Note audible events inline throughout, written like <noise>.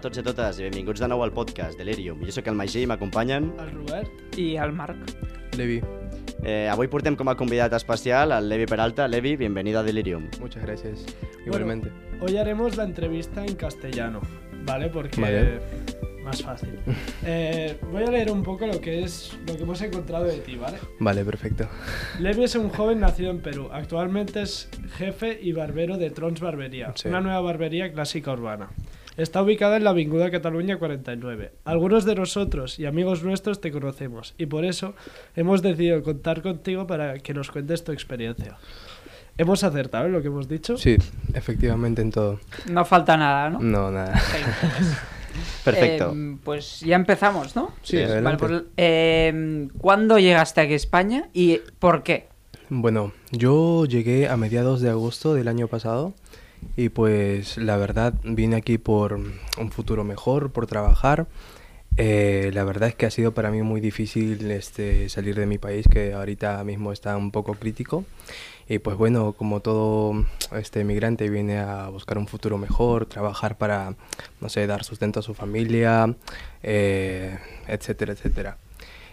A tots i a totes i benvinguts de nou al podcast de l'Erium. Jo sóc el Magí i m'acompanyen. El Robert. I el Marc. Levi, Eh, avui portem com a convidat especial al Levi Peralta. Levi, bienvenido a Delirium. muchas gracias. Igualmente. Hoy haremos la entrevista en castellano, ¿vale? Porque Vale. más fácil. Eh, voy a leer un poco lo que es lo que hemos encontrado de ti, ¿vale? Vale, perfecto. Levi es un joven nacido en Perú. Actualmente es jefe y barbero de Trons Barbería, Sí. una nueva barbería clásica urbana. Está ubicada en la Avinguda Cataluña 49. Algunos de nosotros y amigos nuestros te conocemos y por eso hemos decidido contar contigo para que nos cuentes tu experiencia. ¿Hemos acertado en lo que hemos dicho? Sí, efectivamente en todo. No falta nada, ¿no? No, nada. <laughs> Perfecto. Eh, pues ya empezamos, ¿no? Sí, Vale, pues, eh, ¿Cuándo llegaste aquí a España y por qué? Bueno, yo llegué a mediados de agosto del año pasado y pues la verdad vine aquí por un futuro mejor, por trabajar. Eh, la verdad es que ha sido para mí muy difícil este, salir de mi país, que ahorita mismo está un poco crítico. Y pues bueno, como todo este migrante viene a buscar un futuro mejor, trabajar para, no sé, dar sustento a su familia, eh, etcétera, etcétera.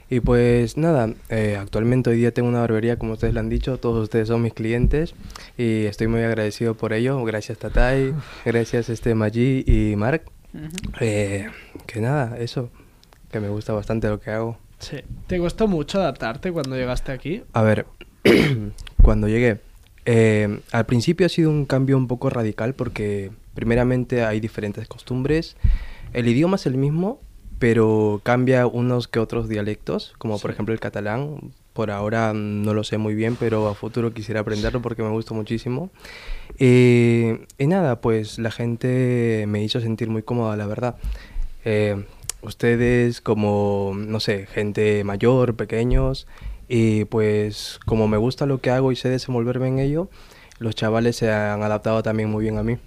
Y pues nada, eh, actualmente hoy día tengo una barbería, como ustedes lo han dicho, todos ustedes son mis clientes y estoy muy agradecido por ello. Gracias Tatay, <laughs> gracias este Maggi y Mark. Ujú. Eh, que nada, eso, que me gusta bastante lo que hago. Sí. ¿Te costó mucho adaptarte cuando llegaste aquí? A ver, <coughs> cuando llegué, eh, al principio ha sido un cambio un poco radical porque primeramente hay diferentes costumbres, el idioma es el mismo, pero cambia unos que otros dialectos, como por ejemplo el catalán. Por ahora no lo sé muy bien, pero a futuro quisiera aprenderlo porque me gusta muchísimo. Eh, y nada, pues la gente me hizo sentir muy cómoda, la verdad. Eh, ustedes como, no sé, gente mayor, pequeños, y pues como me gusta lo que hago y sé desenvolverme en ello, los chavales se han adaptado también muy bien a mí,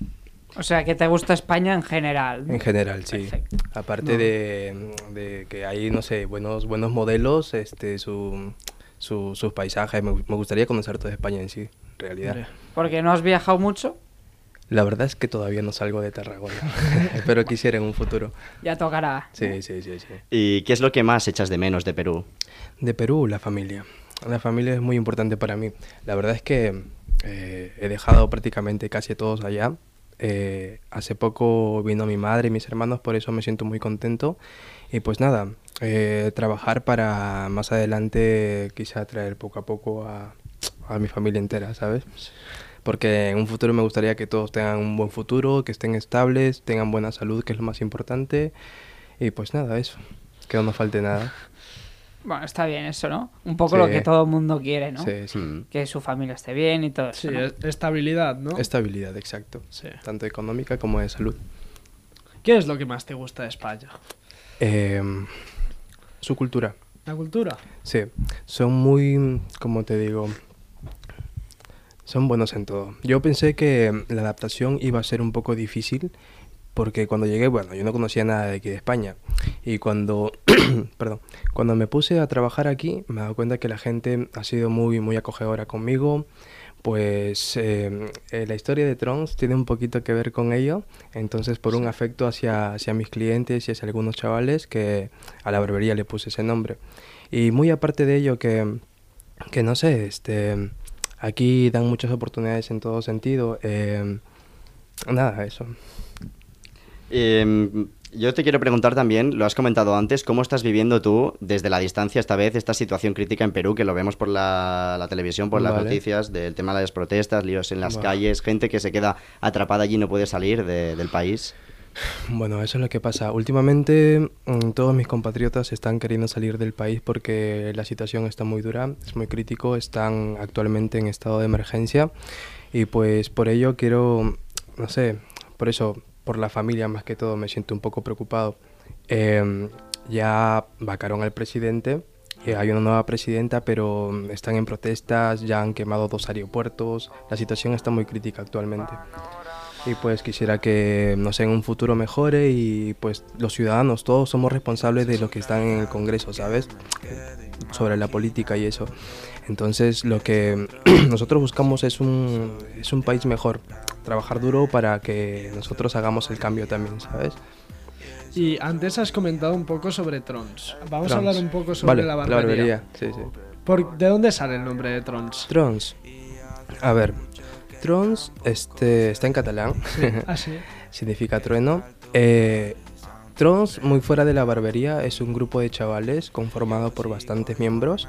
O sea, que te gusta España en general. en general, sí. Perfecto. Aparte No. de, de que hay, no sé, buenos, buenos modelos, este, su, su- sus paisajes, me, me gustaría conocer toda España en sí, en realidad. Porque no has viajado mucho, La verdad es que todavía no salgo de Tarragona, <laughs> pero quisiera en un futuro. ya tocará. Sí, sí, sí, sí. ¿Y qué es lo que más echas de menos de Perú? De Perú, la familia. La familia es muy importante para mí. La verdad es que eh, he dejado prácticamente casi todos allá. Eh, hace poco vino mi madre y mis hermanos, por eso me siento muy contento. Y pues nada, eh, trabajar para más adelante quizá traer poco a poco a, a mi familia entera, ¿sabes? Porque en un futuro me gustaría que todos tengan un buen futuro, que estén estables, tengan buena salud, que es lo más importante. Y pues nada, eso. Que no nos falte nada. Bueno, está bien eso, ¿no? Un poco Sí. lo que todo el mundo quiere, ¿no? Sí, sí. Mm. Que su familia esté bien y todo Sí, eso. ¿no? es- estabilidad, ¿no? Estabilidad, exacto. Sí. Tanto económica como de salud. ¿Qué es lo que más te gusta de España? Em, su cultura. ¿La cultura? Sí, son muy, como te digo, son buenos en todo. Yo pensé que la adaptación iba a ser un poco difícil porque cuando llegué, bueno, yo no conocía nada de aquí de España y cuando, <clears throat> perdón, cuando me puse a trabajar aquí me he dado cuenta que la gente ha sido muy, muy acogedora conmigo. Pues eh, eh, la historia de Trons tiene un poquito que ver con ello, entonces por un afecto hacia, hacia mis clientes y hacia algunos chavales que a la barbería le puse ese nombre. Y muy aparte de ello que, que no sé, este, aquí dan muchas oportunidades en todo sentido. eh, nada, eso. Em, yo te quiero preguntar también, lo has comentado antes, ¿cómo estás viviendo tú desde la distancia esta vez esta situación crítica en Perú, que lo vemos por la, la televisión, por las Vale. noticias, del tema de las protestas, líos en las Vale. calles, gente que se queda atrapada allí y no puede salir de- del país? Bueno, eso es lo que pasa. Últimamente mm, todos mis compatriotas están queriendo salir del país porque la situación está muy dura, es muy crítico, están actualmente en estado de emergencia y pues por ello quiero, no sé, por eso, por la familia más que todo me siento un poco preocupado eh, ya vacaron al presidente. y hay una nueva presidenta, pero mm, están en protestas, ya han quemado dos aeropuertos. La situación está muy crítica actualmente. Y pues quisiera que, no sé, en un futuro mejore y pues los ciudadanos, todos somos responsables de lo que están en el Congreso, ¿sabes? Sobre la política y eso. Entonces lo que <clears throat> nosotros buscamos es un, es un país mejor, trabajar duro para que nosotros hagamos el cambio también, ¿sabes? Y antes has comentado un poco sobre Trons. Vamos a Trons. hablar un poco sobre Vale, la barbería. Sí, sí. Por- ¿De dónde sale el nombre de Trons? Trons. A ver, Trons este, está en catalán. Ah, sí. <laughs> significa trueno. Eh, Trons, muy fuera de la barbería, es un grupo de chavales conformado por bastantes miembros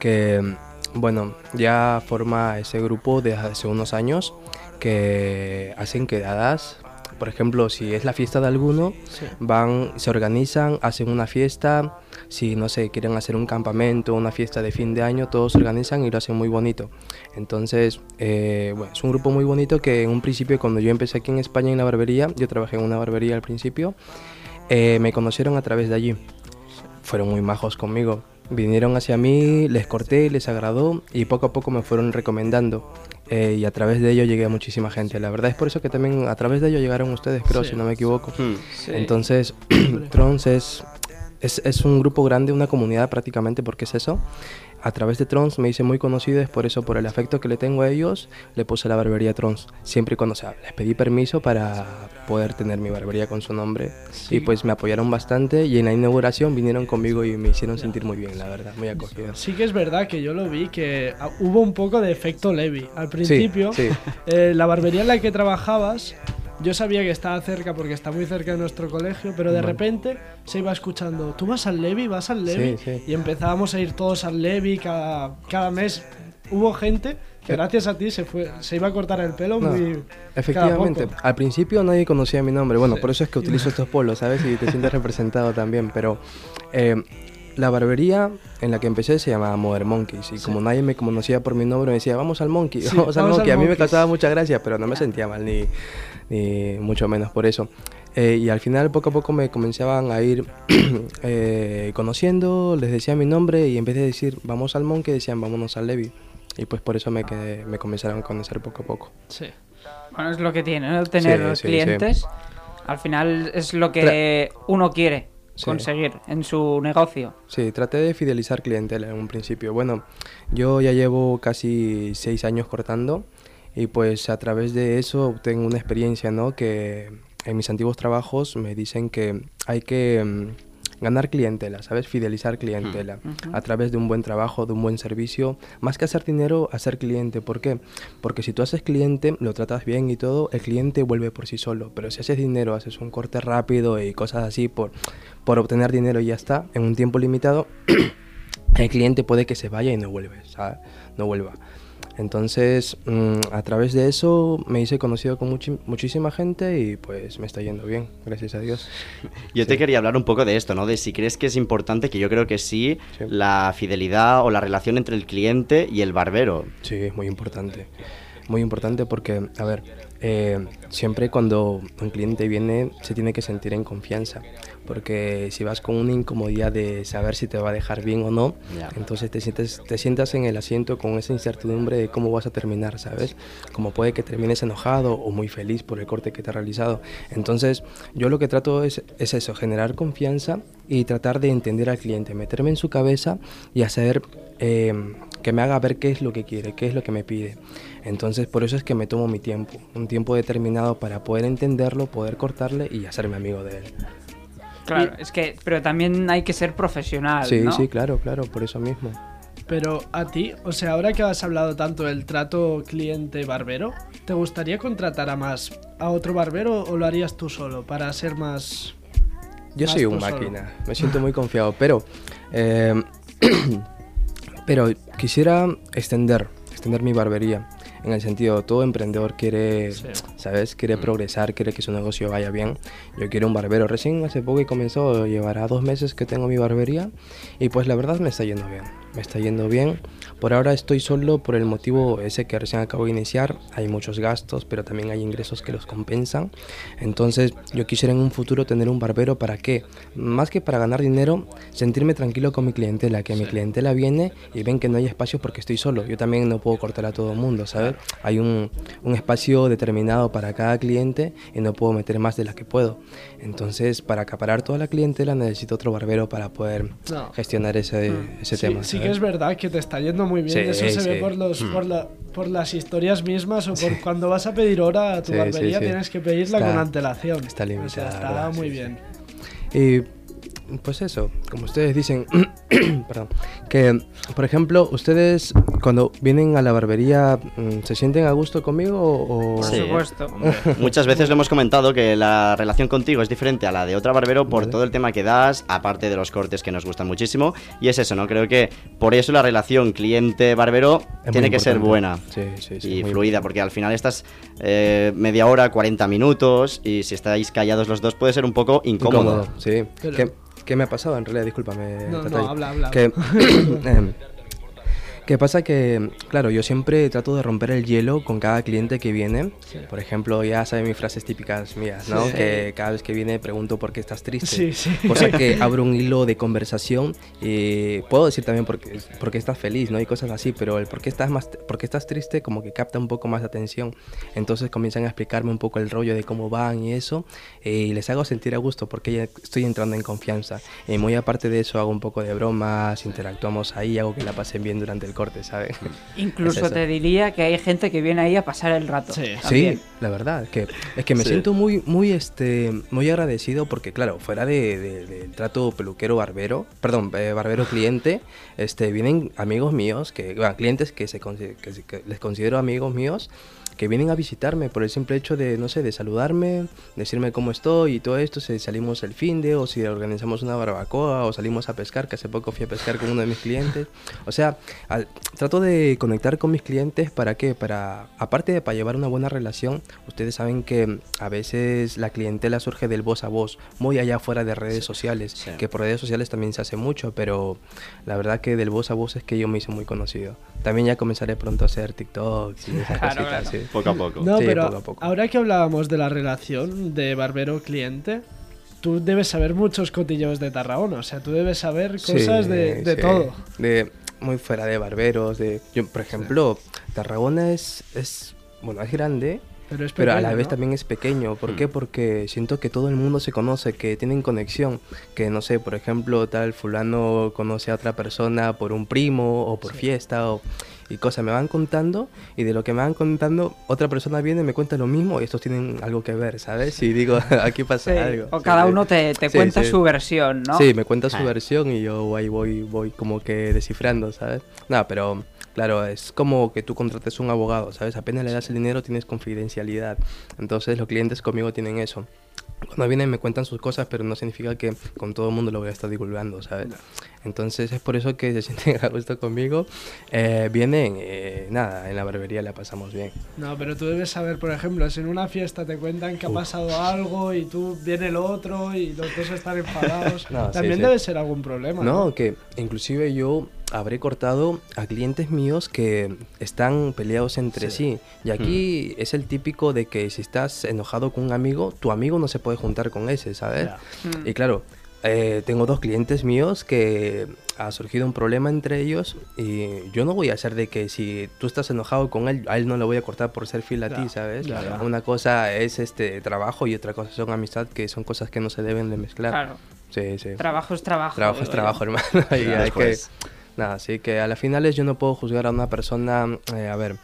que, bueno, ya forma ese grupo desde hace unos años que hacen quedadas. Por ejemplo, si es la fiesta de alguno, Sí. van, se organizan, hacen una fiesta. Si no sé, quieren hacer un campamento, una fiesta de fin de año, todos se organizan y lo hacen muy bonito. Entonces, eh, bueno, es un grupo muy bonito que en un principio, cuando yo empecé aquí en España en la barbería, yo trabajé en una barbería al principio, eh, me conocieron a través de allí. Fueron muy majos conmigo. Vinieron hacia mí, les corté, les agradó y poco a poco me fueron recomendando. Eh, y a través de ello llegué a muchísima gente. La verdad es por eso que también a través de ello llegaron ustedes, creo, Sí. si no me equivoco. Hmm. Sí. Entonces, <clears throat> Trons es, es, es un grupo grande, una comunidad prácticamente, porque es eso. A través de Trons me hice muy conocido, es por eso, por el afecto que le tengo a ellos, le puse la barbería Trons. Siempre y cuando, o sea, les pedí permiso para poder tener mi barbería con su nombre. Sí. Y pues me apoyaron bastante y en la inauguración vinieron conmigo y me hicieron sentir muy bien, la verdad, muy acogido. Sí que es verdad que yo lo vi que ah, hubo un poco de efecto Levi. Al principio, sí. eh, la barbería en la que trabajabas, yo sabía que estaba cerca porque está muy cerca de nuestro colegio, pero de repente se iba escuchando, ¿tú vas al Levi? ¿Vas al Levi? Sí, sí. Y empezábamos a ir todos al Levi cada, cada mes. Hubo gente que Eh. gracias a ti se, fue, se iba a cortar el pelo No, muy... Efectivamente, cada poco. al principio nadie conocía mi nombre, bueno, Sí. por eso es que utilizo estos polos, ¿sabes? Y te sientes representado también, pero eh, la barbería en la que empecé se llamaba Mother Monkeys y como nadie me conocía por mi nombre me decía, vamos al Monkey, Sí, <laughs> vamos al Monkey, a mí me causaba mucha gracia, pero no me sentía mal ni, ni mucho menos por eso. Eh, y al final poco a poco me comenzaban a ir <clears throat> eh, conociendo, les decía mi nombre y en vez de decir vamos al Monkey decían vámonos al Levi. Y pues por eso me, quedé- me comenzaron a conocer poco a poco. Sí. Bueno, es lo que tiene, ¿no? Tener Sí, clientes. Al final es lo que uno quiere Sí. conseguir en su negocio. Sí, traté de fidelizar clientela en un principio. Bueno, yo ya llevo casi seis años cortando y pues a través de eso tengo una experiencia, ¿no? Que en mis antiguos trabajos me dicen que hay que mm, ganar clientela, ¿sabes? Fidelizar clientela a través de un buen trabajo, de un buen servicio. Más que hacer dinero, hacer cliente. ¿Por qué? Porque si tú haces cliente, lo tratas bien y todo, el cliente vuelve por sí solo. Pero si haces dinero, haces un corte rápido y cosas así por, por obtener dinero y ya está, en un tiempo limitado, <clears throat> el cliente puede que se vaya y no vuelve, ¿sabes? No vuelva. Entonces, mm, a través de eso me hice conocido con muchísima gente y pues me está yendo bien, gracias a Dios. <laughs> Yo te quería hablar un poco de esto, ¿no? De si crees que es importante, que yo creo que sí, Sí. la fidelidad o la relación entre el cliente y el barbero. Sí, es muy importante. Muy importante porque, a ver, eh, siempre cuando un cliente viene se tiene que sentir en confianza. Porque si vas con una incomodidad de saber si te va a dejar bien o no, Ya. entonces te sientes, te sientas en el asiento con esa incertidumbre de cómo vas a terminar, ¿sabes? Como puede que termines enojado o muy feliz por el corte que te ha realizado. Entonces, yo lo que trato es, es eso, generar confianza y tratar de entender al cliente, meterme en su cabeza y hacer eh, que me haga ver qué es lo que quiere, qué es lo que me pide. Entonces, por eso es que me tomo mi tiempo, un tiempo determinado para poder entenderlo, poder cortarle y hacerme amigo de él. Claro, es que, pero también hay que ser profesional, Sí, ¿no? sí, claro, claro, por eso mismo. Pero a ti, o sea, ahora que has hablado tanto del trato cliente-barbero, ¿te gustaría contratar a más a otro barbero o lo harías tú solo para ser más... Yo Más soy un solo. máquina, me siento muy confiado, pero eh, <clears throat> pero quisiera extender, extender mi barbería. En el sentido, todo emprendedor quiere, Sí. ¿sabes? Quiere progresar, quiere que su negocio vaya bien. Yo quiero un barbero. Recién hace poco que comenzó, llevará dos meses que tengo mi barbería y pues la verdad me está yendo bien. Me está yendo bien. Por ahora estoy solo por el motivo ese que recién acabo de iniciar. Hay muchos gastos, pero también hay ingresos que los compensan. Entonces yo quisiera en un futuro tener un barbero para qué? Más que para ganar dinero, sentirme tranquilo con mi clientela, que mi clientela viene y ven que no hay espacio porque estoy solo. Yo también no puedo cortar a todo el mundo, ¿sabes? Hay un, un espacio determinado para cada cliente y no puedo meter más de la que puedo. Entonces, para acaparar toda la clientela necesito otro barbero para poder No. gestionar ese, ese Sí, tema. sí que es verdad que te está yendo muy bien. Sí, Eso se ve sí. por, los, Hmm. por, la- por las historias mismas o por cuando vas a pedir hora a tu Sí, barbería sí, sí. tienes que pedirla Está- con antelación. está O sea, limitada, está ¿verdad? muy Sí, bien. Y pues eso, como ustedes dicen, <clears throat> <clears throat> perdón, que por ejemplo, ustedes cuando vienen a la barbería, mm, ¿se sienten a gusto conmigo o...? Por Sí. supuesto. <laughs> Muchas veces lo hemos comentado que la relación contigo es diferente a la de otra barbero por Vale. todo el tema que das, aparte de los cortes que nos gustan muchísimo. Y es eso, ¿no? Creo que por eso la relación cliente-barbero tiene que ser buena. Sí, sí, sí, y fluida, porque al final estás eh, media hora, 40 minutos, y si estáis callados los dos puede ser un poco incómodo. Incómodo, sí. Pero- ¿Qué, qué me ha pasado en realidad? Discúlpame. No, no. Habla, habla. Que, <coughs> em, ¿Qué pasa? Que, claro, yo siempre trato de romper el hielo con cada cliente que viene. Por ejemplo, ya saben mis frases típicas mías, ¿no? Sí. Que cada vez que viene pregunto por qué estás triste. Sí, sí. Cosa que abro un hilo de conversación y puedo decir también por qué, por qué estás feliz, ¿no? Y cosas así, pero el por qué estás más, por qué estás triste como que capta un poco más de atención. Entonces comienzan a explicarme un poco el rollo de cómo van y eso y les hago sentir a gusto porque ya estoy entrando en confianza. Y muy aparte de eso hago un poco de bromas, interactuamos ahí, hago que la pasen bien durante el corte, ¿sabes? <laughs> Incluso Es te diría que hay gente que viene ahí a pasar el rato. Sí. Sí, la verdad, que es que me Sí. siento muy, muy, este, muy agradecido porque, claro, fuera de, de- del trato peluquero barbero, perdón, eh, barbero cliente, este, vienen amigos míos, que, bueno, clientes que, se, que que les considero amigos míos, que vienen a visitarme por el simple hecho de, no sé, de saludarme, decirme cómo estoy y todo esto, si salimos el fin de, o si organizamos una barbacoa, o salimos a pescar, que hace poco fui a pescar con uno de mis clientes. O sea, al- trato de conectar con mis clientes para qué, para, aparte de para llevar una buena relación, ustedes saben que a veces la clientela surge del voz a voz, muy allá fuera de redes sociales, sí. que por redes sociales también se hace mucho, pero la verdad que del voz a voz es que yo me hice muy conocido. También ya comenzaré pronto a hacer TikToks y esas <laughs> Claro, cositas, claro. sí. Poco a poco. No, Sí, pero poco a poco. ahora que hablábamos de la relación de barbero-cliente, tú debes saber muchos cotilleos de Tarragona. O sea, tú debes saber cosas Sí, de, de sí. todo. De muy fuera de barberos, de yo, por ejemplo, Tarragona es, es bueno, es grande, Pero es pero a la pequeño, vez ¿no? también es pequeño. ¿Por qué? Porque siento que todo el mundo se conoce, que tienen conexión. Que no sé, por ejemplo, tal fulano conoce a otra persona por un primo o por fiesta o y cosas me van contando y de lo que me van contando otra persona viene y me cuenta lo mismo y estos tienen algo que ver, ¿sabes? Y digo, <laughs> aquí pasa Sí, algo. O cada sí. uno te, te Sí, cuenta sí. su versión, ¿no? Sí, me cuenta su Ah. versión y yo ahí voy, voy como que descifrando, ¿sabes? Nada, pero claro, es como que tú contrates un abogado, ¿sabes? Apenas le das el dinero tienes confidencialidad. Entonces los clientes conmigo tienen eso. Cuando vienen me cuentan sus cosas, pero no significa que con todo el mundo lo voy a estar divulgando, ¿sabes? Entonces es por eso que se <laughs> sienten a gusto conmigo. Eh, vienen, eh, nada, en la barbería la pasamos bien. No, pero tú debes saber, por ejemplo, si en una fiesta te cuentan que ha pasado algo y tú viene el otro y los dos están enfadados, <laughs> No, sí, también sí. debe ser algún problema. No, que inclusive yo habré cortado a clientes míos que están peleados entre sí. Y aquí es el típico de que si estás enojado con un amigo, tu amigo no se puede juntar con ese, ¿sabes? Ya. Mm. Y claro, eh, tengo dos clientes míos que ha surgido un problema entre ellos y yo no voy a hacer de que si tú estás enojado con él, a él no le voy a cortar por ser fiel a ti, ¿sabes? Una cosa es este trabajo y otra cosa son amistad, que son cosas que no se deben de mezclar. Claro. Sí, sí. Trabajo es trabajo. Trabajo es trabajo, hermano. <laughs> y Claro, hay que... Nada, así que a las finales yo no puedo juzgar a una persona, eh, a ver,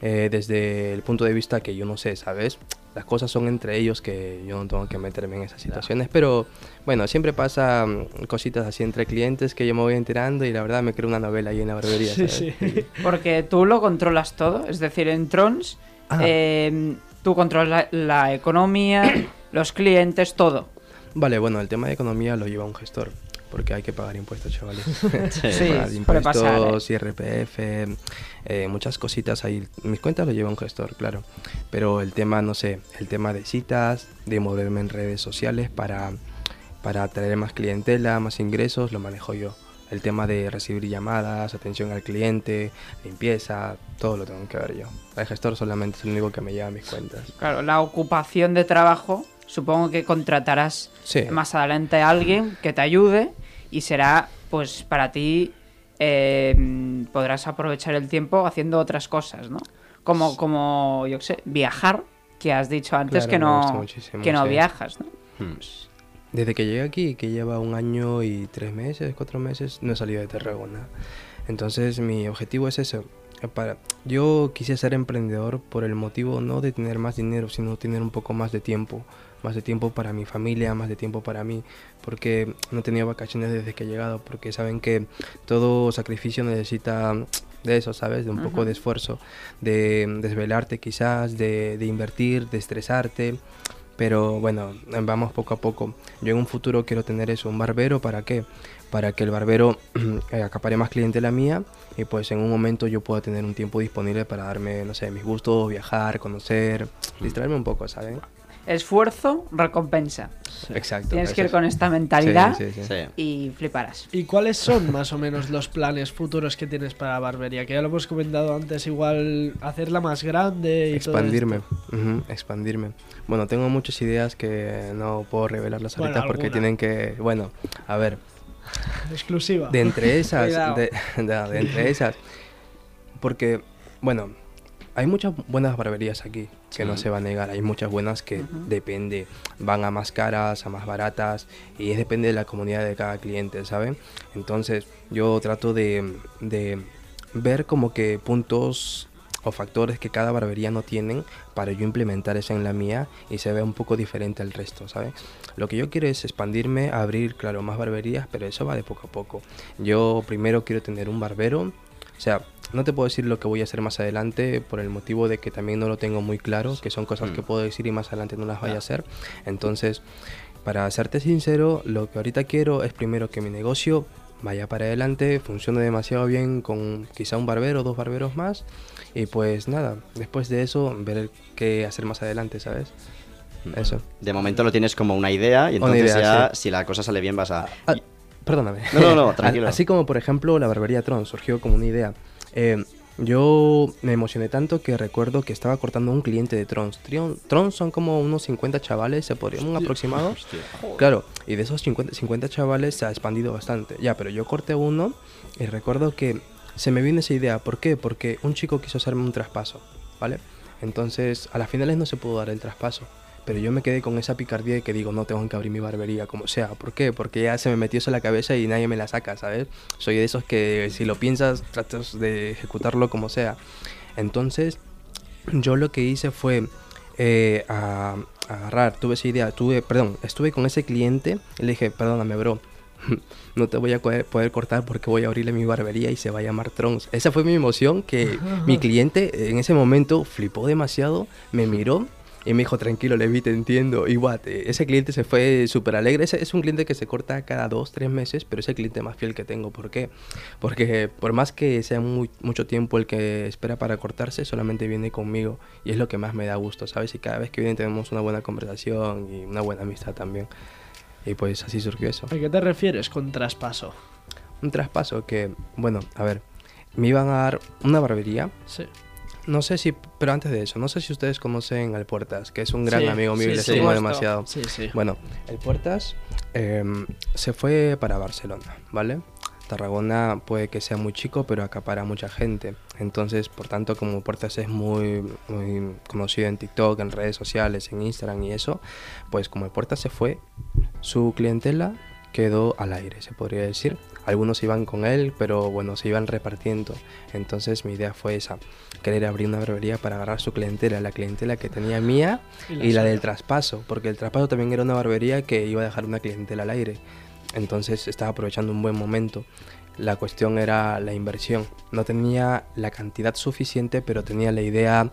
eh, desde el punto de vista que yo no sé, ¿sabes? Las cosas son entre ellos que yo no tengo que meterme en esas situaciones, pero bueno, siempre pasa mm, cositas así entre clientes que yo me voy enterando y la verdad me creo una novela ahí en la barbería, Sí, ¿sabes? sí. Porque tú lo controlas todo. Es decir, en Trons, Ah. eh, tú controlas la, la economía, los clientes, todo. Vale, bueno, el tema de economía lo lleva un gestor. Porque hay que pagar impuestos, chavales. <laughs> Sí, Pagar pasar, ¿eh? impuestos, IRPF, eh, muchas cositas ahí. Mis cuentas lo lleva un gestor, claro. Pero el tema, no sé, el tema de citas, de moverme en redes sociales para, para atraer más clientela, más ingresos, lo manejo yo. El tema de recibir llamadas, atención al cliente, limpieza, todo lo tengo que ver yo. El gestor solamente es el único que me lleva mis cuentas. Claro, la ocupación de trabajo, supongo que contratarás Sí. más adelante a alguien que te ayude y será, pues, para ti, eh, podrás aprovechar el tiempo haciendo otras cosas, ¿no? Como, como yo qué sé, viajar, que has dicho antes Claro, que no, que no sí. viajas, ¿no? Hmm. Desde que llegué aquí, que lleva un año y tres meses, cuatro meses, no he salido de Tarragona. Entonces mi objetivo es eso. eh, Para, yo quise ser emprendedor por el motivo no de tener más dinero, sino tener un poco más de tiempo. Más de tiempo para mi familia, más de tiempo para mí. Porque no he tenido vacaciones desde que he llegado. Porque saben que todo sacrificio necesita de eso, ¿sabes? De un poco de esfuerzo. De desvelarte quizás, de, de invertir, de estresarte. Pero bueno, vamos poco a poco. Yo en un futuro quiero tener eso, un barbero, ¿para qué? Para que el barbero <clears throat> eh, acapare más clientela mía y pues en un momento yo pueda tener un tiempo disponible para darme, no sé, mis gustos, viajar, conocer, distraerme un poco, ¿saben? Esfuerzo, recompensa. Exacto. Tienes eso que ir con esta mentalidad Sí, sí, sí. Sí. y fliparás. ¿Y cuáles son más o menos los planes futuros que tienes para la barbería? Que ya lo hemos comentado antes, igual hacerla más grande y Expandirme, todo expandirme. Bueno, tengo muchas ideas que no puedo revelarlas Bueno, ahorita porque alguna. tienen que, bueno, a ver. Exclusiva. De entre esas, <laughs> Cuidado. de, <laughs> de- de entre esas, porque, bueno, hay muchas buenas barberías aquí, que no Sí. se va a negar, hay muchas buenas que depende, van a más caras, a más baratas, y es depende de la comunidad de cada cliente, ¿saben? Entonces, yo trato de, de ver como que puntos o factores que cada barbería no tienen para yo implementar eso en la mía y se vea un poco diferente al resto, ¿sabes? Lo que yo quiero es expandirme, abrir, claro, más barberías, pero eso va de poco a poco. Yo primero quiero tener un barbero, sea, no te puedo decir lo que voy a hacer más adelante por el motivo de que también no lo tengo muy claro, que son cosas que puedo decir y más adelante no las vaya a hacer. Entonces, para serte sincero, lo que ahorita quiero es primero que mi negocio vaya para adelante, funcione demasiado bien con quizá un barbero, dos barberos más. Y pues nada, después de eso, ver qué hacer más adelante, ¿sabes? Eso. De momento lo tienes como una idea y entonces idea, ya, si la cosa sale bien, vas a... Ah, perdóname. No, no, no, <laughs> tranquilo. Así como, por ejemplo, la barbería Tron surgió como una idea. Eh, yo me emocioné tanto que recuerdo que estaba cortando a un cliente de Trons. Trion- Trons son como unos 50 chavales, se podría un aproximado. Claro, y de esos 50, 50 chavales se ha expandido bastante. Ya, pero yo corté uno y recuerdo que se me vino esa idea. ¿Por qué? Porque un chico quiso hacerme un traspaso, ¿vale? Entonces, a las finales no se pudo dar el traspaso. Pero yo me quedé con esa picardía de que digo, no tengo que abrir mi barbería, como sea. ¿Por qué? Porque ya se me metió eso en la cabeza y nadie me la saca, ¿sabes? Soy de esos que si lo piensas, tratas de ejecutarlo como sea. Entonces, yo lo que hice fue eh, a- agarrar, tuve esa idea, tuve, perdón, estuve con ese cliente y le dije, perdóname, bro, <laughs> no te voy a poder, poder cortar porque voy a abrirle mi barbería y se va a llamar Trons. Esa fue mi emoción, que mi cliente en ese momento flipó demasiado, me miró y me dijo, tranquilo, Levi, te entiendo. Y what, ese cliente se fue súper alegre. Ese es un cliente que se corta cada dos, tres meses, pero es el cliente más fiel que tengo. ¿Por qué? Porque por más que sea muy, mucho tiempo el que espera para cortarse, solamente viene conmigo. Y es lo que más me da gusto, ¿sabes? Y cada vez que viene tenemos una buena conversación y una buena amistad también. Y pues así surgió eso. ¿A qué te refieres con traspaso? Un traspaso que, bueno, a ver, me iban a dar una barbería. Sí. No sé si, pero antes de eso, no sé si ustedes conocen al Puertas, que es un gran Sí, amigo mío y le Por demasiado. Sí, sí. Bueno, el Puertas em, se fue para Barcelona, ¿vale? Tarragona puede que sea muy chico, pero acapara mucha gente. Entonces, por tanto, como Puertas es muy, muy conocido en TikTok, en redes sociales, en Instagram y eso, pues como el Puertas se fue, su clientela quedó al aire, se podría decir. Algunos iban con él, pero bueno, se iban repartiendo. Entonces mi idea fue esa, querer abrir una barbería para agarrar su clientela, la clientela que tenía mía Y y la del traspaso, porque el traspaso también era una barbería que iba a dejar una clientela al aire. Entonces estaba aprovechando un buen momento. La cuestión era la inversión. No tenía la cantidad suficiente, pero tenía la idea,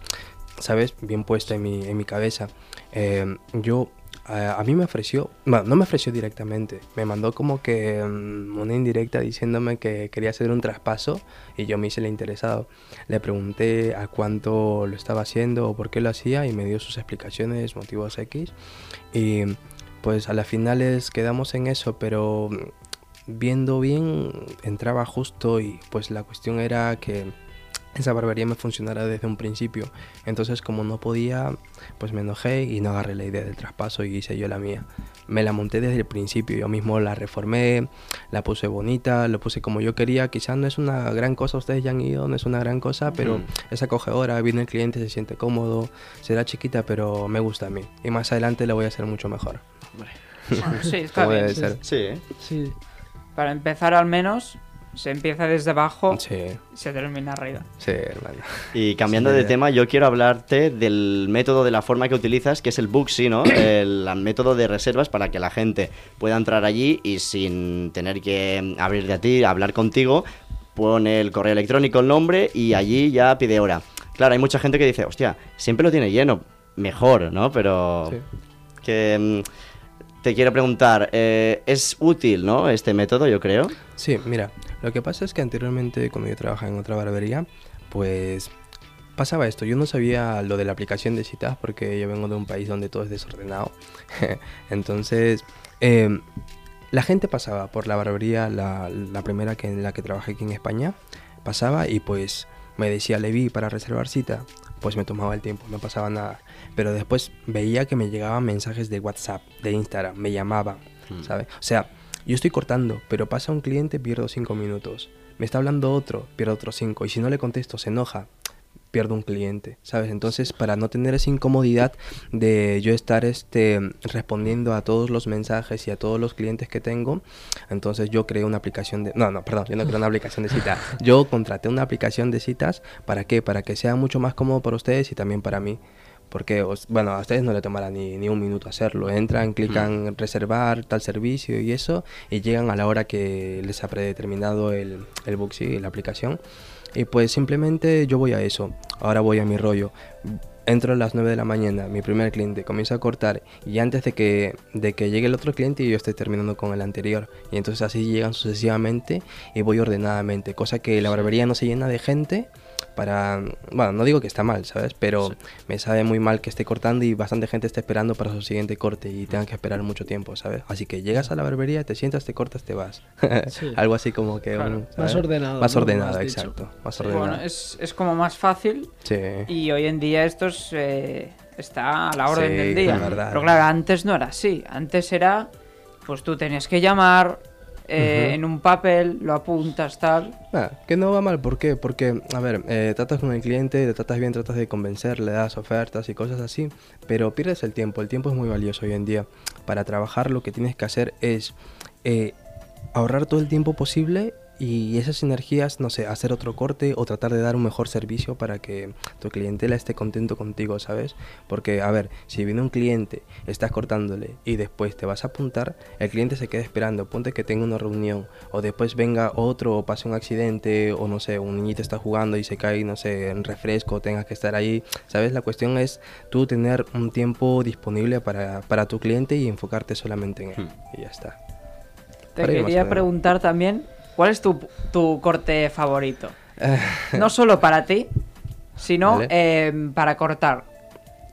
¿sabes? Bien puesta en mi, en mi cabeza. Eh, yo a, a mí me ofreció, no me ofreció directamente, me mandó como que mm, una indirecta diciéndome que quería hacer un traspaso y yo me hice el interesado. Le pregunté a cuánto lo estaba haciendo o por qué lo hacía y me dio sus explicaciones, motivos X. Y pues a las finales quedamos en eso, pero mm, viendo bien entraba justo y pues la cuestión era que esa barbería me funcionara desde un principio. Entonces como no podía, pues me enojé y no agarré la idea del traspaso y hice yo la mía. Me la monté desde el principio, yo mismo la reformé, la puse bonita, lo puse como yo quería. Quizás no es una gran cosa, ustedes ya han ido, no es una gran cosa, pero Mm. es acogedora, viene el cliente, se siente cómodo, será chiquita, pero me gusta a mí. Y más adelante la voy a hacer mucho mejor. Bueno, <laughs> sí, está bien. Sí, ¿eh? Sí. Para empezar al menos, se empieza desde abajo Sí, se termina arriba. sí, hermano. Y cambiando Sí, de idea. tema, yo quiero hablarte del método, de la forma que utilizas, que es el Booksy, ¿no? <coughs> El, el método de reservas para que la gente pueda entrar allí y sin tener que abrir de a ti, hablar contigo, pone el correo electrónico, el nombre y allí ya pide hora. Claro, hay mucha gente que dice, hostia, siempre lo tiene lleno, mejor, ¿no? Pero Sí. que mm, te quiero preguntar, eh, ¿es útil, ¿no? Este método, yo creo. Sí, mira, lo que pasa es que anteriormente cuando yo trabajaba en otra barbería, pues pasaba esto. Yo no sabía lo de la aplicación de citas porque yo vengo de un país donde todo es desordenado. <laughs> Entonces, eh, la gente pasaba por la barbería, la, la primera que en la que trabajé aquí en España, pasaba y pues me decía Levi para reservar cita. Pues me tomaba el tiempo, no pasaba nada. Pero después veía que me llegaban mensajes de WhatsApp, de Instagram, me llamaban, Mm. ¿sabes? O sea, yo estoy cortando, pero pasa un cliente, pierdo cinco minutos. Me está hablando otro, pierdo otros cinco. Y si no le contesto, se enoja, pierdo un cliente, ¿sabes? Entonces, para no tener esa incomodidad de yo estar este, respondiendo a todos los mensajes y a todos los clientes que tengo, entonces yo creé una aplicación de... No, no, perdón, yo no creé una aplicación de citas. Yo contraté una aplicación de citas, ¿para qué? Para que sea mucho más cómodo para ustedes y también para mí. Porque, os- bueno, a ustedes no le tomará ni, ni un minuto hacerlo. Entran, clican reservar tal servicio y eso, y llegan a la hora que les ha predeterminado el, el Booksy, la aplicación. Y pues simplemente yo voy a eso. Ahora voy a mi rollo. Entro a las 9 de la mañana, mi primer cliente comienza a cortar y antes de que, de que llegue el otro cliente yo estoy terminando con el anterior. Y entonces así llegan sucesivamente y voy ordenadamente. Cosa que la barbería no se llena de gente para... Bueno, no digo que está mal, ¿sabes? Pero me sabe muy mal que esté cortando y bastante gente esté esperando para su siguiente corte y tengan que esperar mucho tiempo, ¿sabes? Así que llegas a la barbería, te sientas, te cortas, te vas. <laughs> Sí. Algo así como que... Claro, un- más ordenado, Más ordenado, exacto. Más ordenado. Bueno, es, es como más fácil Sí. y hoy en día esto es, eh, está a la orden Sí, del día. la verdad. Pero claro, antes no era así. Antes era, pues tú tenías que llamar eh, en un papel, lo apuntas, tal. Ah, que no va mal, ¿por qué? Porque, a ver, eh, tratas con el cliente, le tratas bien, tratas de convencer, le das ofertas y cosas así, pero pierdes el tiempo, el tiempo es muy valioso hoy en día. Para trabajar lo que tienes que hacer es eh, ahorrar todo el tiempo posible y esas energías, no sé, hacer otro corte o tratar de dar un mejor servicio para que tu clientela esté contento contigo, ¿sabes? Porque, a ver, si viene un cliente, estás cortándole y después te vas a apuntar, el cliente se queda esperando, ponte que tenga una reunión o después venga otro o pase un accidente o no sé, un niñito está jugando y se cae, no sé, en refresco, tengas que estar ahí, ¿sabes? La cuestión es tú tener un tiempo disponible para, para tu cliente y enfocarte solamente en él y ya está. Te Para quería preguntar también, ¿cuál es tu, tu corte favorito? Eh, No solo para ti, sino Vale. eh, para cortar.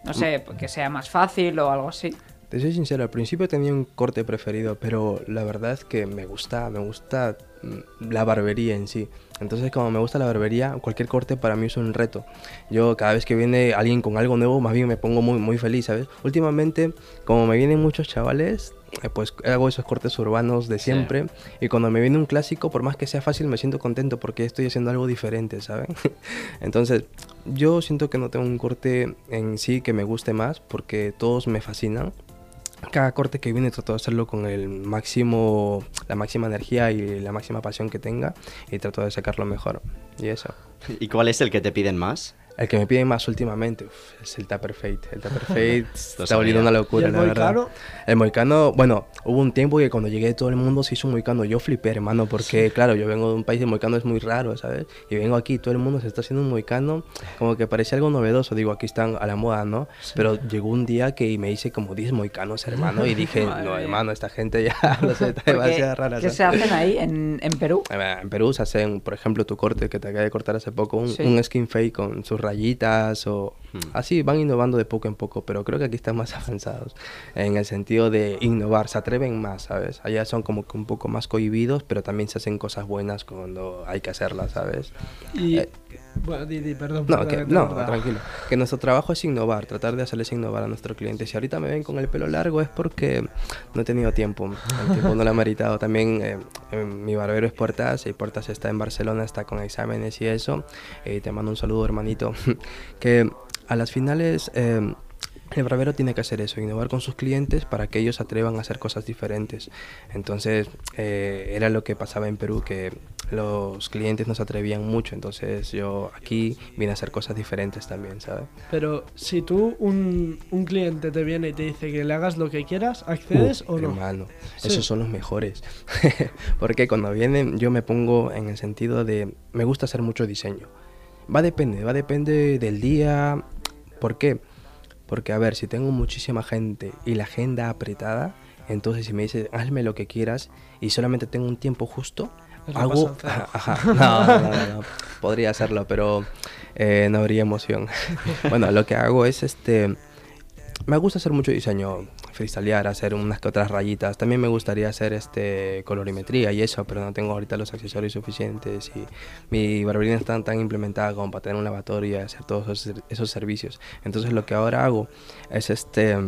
No sé, que sea más fácil o algo así. Te soy sincero, al principio tenía un corte preferido, pero la verdad es que me gusta, me gusta mm, la barbería en sí. Entonces, como me gusta la barbería, cualquier corte para mí es un reto. Yo cada vez que viene alguien con algo nuevo, más bien me pongo muy, muy feliz, ¿sabes? Últimamente, como me vienen muchos chavales, eh, pues hago esos cortes urbanos de siempre. Y cuando me viene un clásico, por más que sea fácil, me siento contento porque estoy haciendo algo diferente, ¿saben? <laughs> Entonces, yo siento que no tengo un corte en sí que me guste más porque todos me fascinan cada corte que viene trato de hacerlo con el máximo, la máxima energía y la máxima pasión que tenga y trato de sacarlo mejor. Y eso. ¿Y cuál es el que te piden más? El que me piden más últimamente uf, es el Tupper Fate. El Tupper <laughs> Fate está sabía. volviendo una ¿Y locura, el la verdad. moicano? El moicano, bueno, hubo un tiempo que cuando llegué todo el mundo se hizo un moicano. Yo flipé, hermano, porque claro, yo vengo de un país de moicano es muy raro, ¿sabes? Y vengo aquí, todo el mundo se está haciendo un moicano, como que parece algo novedoso. Digo, aquí están a la moda, ¿no? Pero llegó un día que me hice como 10 moicanos, hermano, y dije, <laughs> no, hermano, esta gente ya, <laughs> no sé, está demasiado rara. ¿Qué ¿sabes? se hacen ahí en, en Perú? Eh, En Perú se hacen, por ejemplo, tu corte que te acabé de cortar hace poco, un, Sí. un skin fake con sus rayitas o así, van innovando de poco en poco, pero creo que aquí están más <laughs> avanzados en el sentido de innovar, se atreven más, ¿sabes? Allá son como que un poco más cohibidos, pero también se hacen cosas buenas cuando hay que hacerlas, ¿sabes? Y. Eh, Bueno, Didi, perdón. No, que, no, tranquilo. Que nuestro trabajo es innovar, tratar de hacerles innovar a nuestros clientes. Si ahorita me ven con el pelo largo es porque no he tenido tiempo. El tiempo no lo ha meritado. También eh, mi barbero es Portas y Portas está en Barcelona, está con exámenes y eso. Y te mando un saludo, hermanito. <laughs> que a las finales... eh, el barbero tiene que hacer eso, innovar con sus clientes para que ellos se atrevan a hacer cosas diferentes. Entonces, eh, era lo que pasaba en Perú, que los clientes no se atrevían mucho. Entonces, yo aquí vine a hacer cosas diferentes también, ¿sabes? Pero si tú, un, un cliente te viene y te dice que le hagas lo que quieras, ¿accedes Uh, o no? Hermano, Sí. esos son los mejores. <laughs> Porque cuando vienen, yo me pongo en el sentido de. Me gusta hacer mucho diseño. Va a depender, va a depender del día. ¿Por qué? Porque, a ver, si tengo muchísima gente y la agenda apretada, entonces si me dices, hazme lo que quieras y solamente tengo un tiempo justo, hago. <laughs> Ajá, no, no, no, no, no. Podría hacerlo, pero eh, no habría emoción. <laughs> bueno, lo que hago es este. Me gusta hacer mucho diseño, freestylear, hacer unas que otras rayitas. También me gustaría hacer este colorimetría y eso, pero no tengo ahorita los accesorios suficientes y mi barbería está tan implementada como para tener un lavatorio y hacer todos esos, ser- esos servicios. Entonces lo que ahora hago es este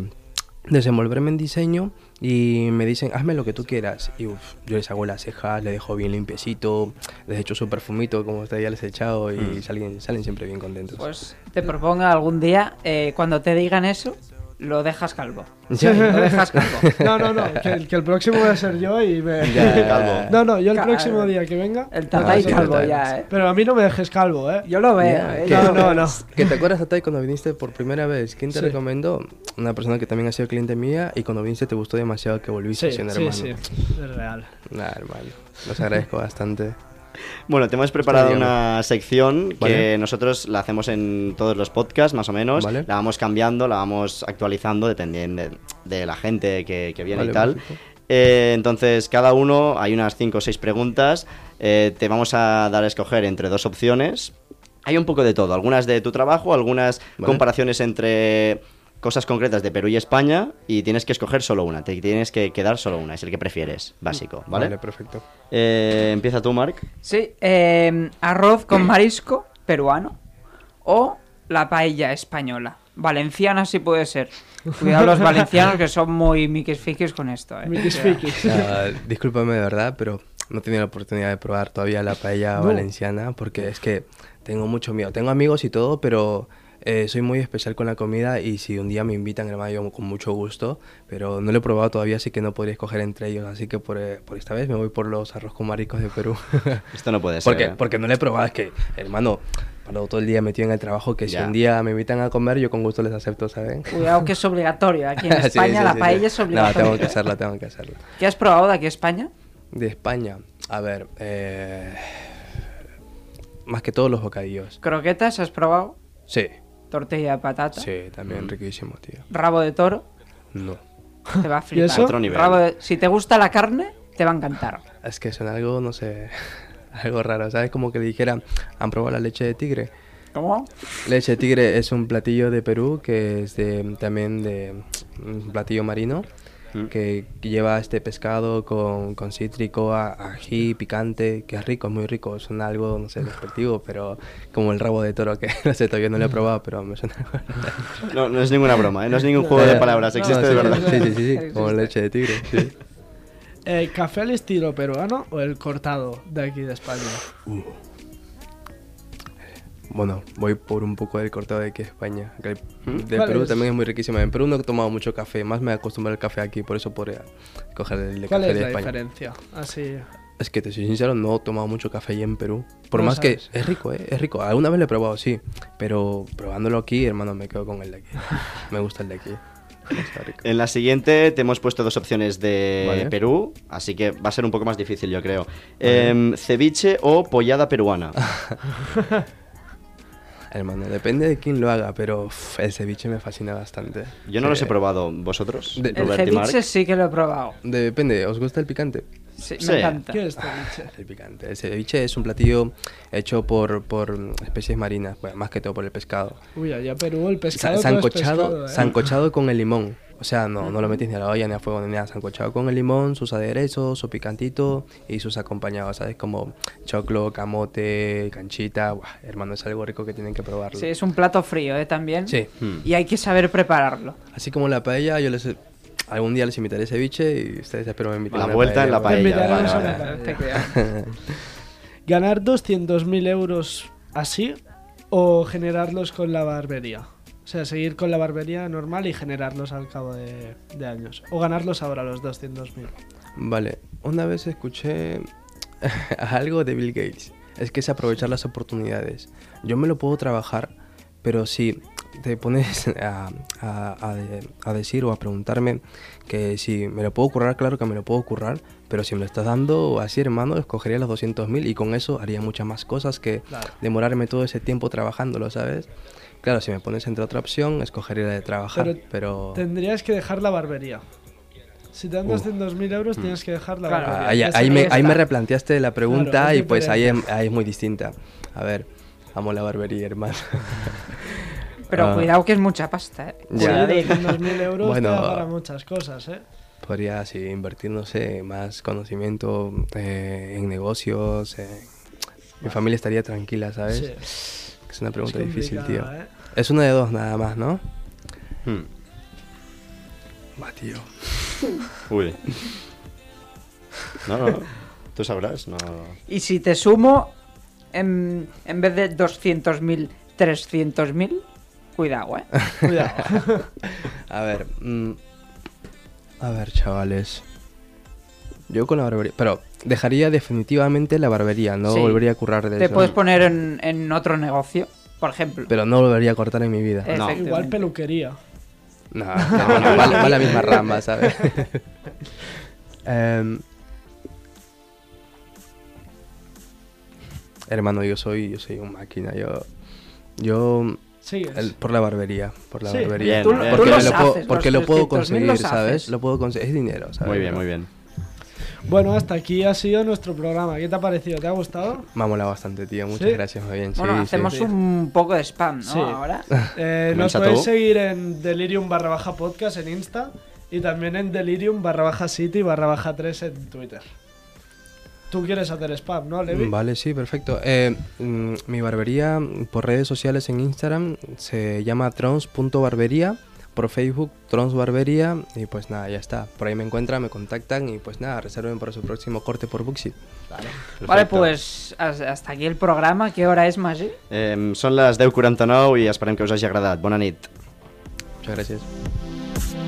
desenvolverme en diseño y me dicen hazme lo que tú quieras y uf, yo les hago las cejas, les dejo bien limpiecito, les echo su perfumito como ustedes ya les he echado y salen, salen siempre bien contentos. Pues te propongo algún día, eh, cuando te digan eso, lo dejas calvo. Ya. Lo dejas calvo. <laughs> No, no, no, que, el- que el próximo voy a ser yo y me... Ya, Calvo. <laughs> No, no, yo el próximo día que venga... El tatay sí, calvo ya, ¿eh? Pero a mí no me dejes calvo, ¿eh? Yo lo veo, Ya, ¿eh? que- No, no, no. ¿Que te acuerdas, Tatay, cuando viniste por primera vez? ¿Quién te Sí. recomendó? Una persona que también ha sido cliente mía y cuando viniste te gustó demasiado que volviste Sí, siendo sí, hermano. sí, es real. Nah, hermano. Los agradezco bastante. Bueno, te hemos preparado una sección que nosotros la hacemos en todos los podcasts, más o menos. Vale. La vamos cambiando, la vamos actualizando dependiendo de, de la gente que, que viene Vale, y tal. Eh, entonces, cada uno, hay unas 5 o 6 preguntas. eh, te vamos a dar a escoger entre dos opciones. Hay un poco de todo, algunas de tu trabajo, algunas comparaciones entre cosas concretas de Perú y España y tienes que escoger solo una, te tienes que quedar solo una, es el que prefieres, básico, ¿vale? Vale, perfecto. Eh, empieza tú, Mark. Sí, eh, arroz con marisco peruano o la paella española. Valenciana sí puede ser. Cuidado los valencianos que son muy miquis con esto. Eh. Miquis O sea, fiquis. Ah, discúlpame de verdad, pero no he tenido la oportunidad de probar todavía la paella No. valenciana porque es que tengo mucho miedo. Tengo amigos y todo, pero eh, soy muy especial con la comida y si un día me invitan, hermano, yo con mucho gusto, pero no lo he probado todavía, así que no podría escoger entre ellos. Así que por, eh, por esta vez me voy por los arroz con mariscos de Perú. <laughs> Esto no puede ser. porque, ¿eh? porque no lo he probado, es que, hermano, paro todo el día metido en el trabajo, que si Ya. un día me invitan a comer, yo con gusto les acepto, ¿saben? Cuidado que es obligatorio. Aquí en <laughs> Sí, España sí, la sí, paella sí. es obligatoria. No, tengo que hacerla, tengo que hacerla. ¿Qué has probado de aquí a España? De España, a ver, eh, más que todos los bocadillos. ¿Croquetas has probado? Sí, Tortilla de patata. sí, también riquísimo, tío. Rabo de toro. No, Te va a <laughs> flipar. eso? Otro nivel. Rabo de- Si te gusta la carne, te va a encantar. <laughs> es que son algo, no sé, <laughs> algo raro, ¿sabes? Como que dijera, ¿han probado la leche de tigre? ¿Cómo? Leche de tigre es un platillo de Perú que es de, también de un platillo marino Mm. que lleva este pescado con, con cítrico, a- ají, picante, que es rico, es muy rico, suena algo, no sé, despectivo, pero como el rabo de toro que <laughs> no sé, todavía no lo he probado, pero me suena No, no es ninguna broma, ¿eh? no es ningún juego de palabras, No, existe sí, de verdad. Sí, sí, sí, sí, <laughs> como leche de tigre, sí. Eh, ¿Café al estilo peruano o el cortado de aquí de España? Bueno, voy por un poco del cortado de aquí de España. el- De ¿Cuál Perú es? también es muy riquísima. En Perú no he tomado mucho café, más me acostumbré al café aquí, por eso podría coger el de ¿Cuál café es de la España. diferencia? Así. Es que te soy sincero, no he tomado mucho café allí en Perú. Por No más sabes. que es rico, ¿eh? Es rico. Alguna vez lo he probado, sí. Pero probándolo aquí, hermano, me quedo con el de aquí. <laughs> me gusta el de aquí. Está rico. En la siguiente te hemos puesto dos opciones de Vale. Perú, así que va a ser un poco más difícil, yo creo. Em, ceviche o pollada peruana. <laughs> Hermano, depende de quién lo haga, pero uf, el ceviche me fascina bastante. Yo no Sí. los he probado. ¿Vosotros? De- El ceviche sí que lo he probado. Depende, ¿os gusta el picante? Sí, Sí. me encanta. ¿Qué es ceviche? El picante. El ceviche es un platillo hecho por, por especies marinas, bueno, más que todo por el pescado. Uy, allá Perú el pescado sancochado, pescado, ¿eh? sancochado con el limón. O sea, no, no lo metes ni a la olla ni a fuego ni nada. Sancochado con el limón, sus aderezos, su picantito y sus acompañados, ¿sabes? Como choclo, camote, canchita. Buah, hermano, es algo rico que tienen que probarlo. Sí, es un plato frío, ¿eh? También. Sí. Y hay que saber prepararlo. Así como la paella, yo les... Algún día les invitaré ceviche y ustedes espero me inviten La a vuelta en la paella. vale, vale. Efectivamente. <laughs> ¿Ganar 200.000 euros así o generarlos con la barbería? O sea, seguir con la barbería normal y generarlos al cabo de, de años. O ganarlos ahora los 200.000. Vale, una vez escuché <laughs> algo de Bill Gates. Es que es aprovechar las oportunidades. Yo me lo puedo trabajar, pero si te pones <laughs> a, a- a de- a decir o a preguntarme que si me lo puedo currar, claro que me lo puedo currar, pero si me lo estás dando así, hermano, escogería los 200.000 y con eso haría muchas más cosas que Claro. demorarme todo ese tiempo trabajándolo, ¿sabes? Claro, si me pones entre otra opción, escogería la de trabajar, Pero pero... Tendrías que dejar la barbería. Si te dan 200.000 euros, tienes que dejar la Claro. barbería. Ah, ahí, ahí me, ahí me replanteaste la pregunta Claro, y pues ahí, ahí es muy distinta. A ver, amo la barbería, hermano. <laughs> Pero Ah. cuidado que es mucha pasta, ¿eh? Ya. 200.000 <laughs> euros Bueno. te da para muchas cosas, ¿eh? Podría sí, invertir, no sé, más conocimiento eh, en negocios. eh. Mi familia estaría tranquila, ¿sabes? Sí. Es una pregunta Es difícil, tío. ¿eh? Es una de dos nada más, ¿no? Hmm. Va, tío. <laughs> Uy. No, no. Tú sabrás, no. Y si te sumo, en, en vez de 200.000, 300.000, cuidado, ¿eh? <laughs> Cuidado. <laughs> A ver, mm, a ver, chavales. Yo con la barbería, pero dejaría definitivamente la barbería, no Sí. volvería a currar de Te eso. puedes poner en, en otro negocio, por ejemplo. Pero no volvería a cortar en mi vida. No. Igual peluquería. No, no, no, va, va la misma rama, ¿sabes? <laughs> Em, hermano, yo soy, yo soy un máquina. Yo, yo el- por la barbería, por la Sí. barbería. Bien, Tú- bien. porque me lo puedo, haces, porque lo puedo 300.000 conseguir, ¿sabes? Lo puedo conseguir. Es dinero, ¿sabes? Muy bien, muy bien. Bueno, hasta aquí ha sido nuestro programa. ¿Qué te ha parecido? ¿Te ha gustado? Me ha molado bastante, tío. Muchas ¿Sí? gracias, muy bien. bueno, sí, hacemos sí. un poco de spam, ¿no? Sí. Ahora. Eh, nos podéis seguir en Delirium barra baja podcast en Insta y también en Delirium barra baja City barra baja 3 en Twitter. Tú quieres hacer spam, ¿no, Levi? Vale, sí, perfecto. Eh, mm, mi barbería mm, por redes sociales en Instagram se llama trons.barbería, por Facebook Trons Barbería y pues nada, ya está. Por ahí me encuentran, me contactan y pues nada, reserven para su próximo corte por Buxi. Vale, Perfecto. pues has- hasta aquí el programa. ¿Qué hora es, Magí? Em, són les 10.49 i esperem que us hagi agradat. Bona nit. Muchas gracias.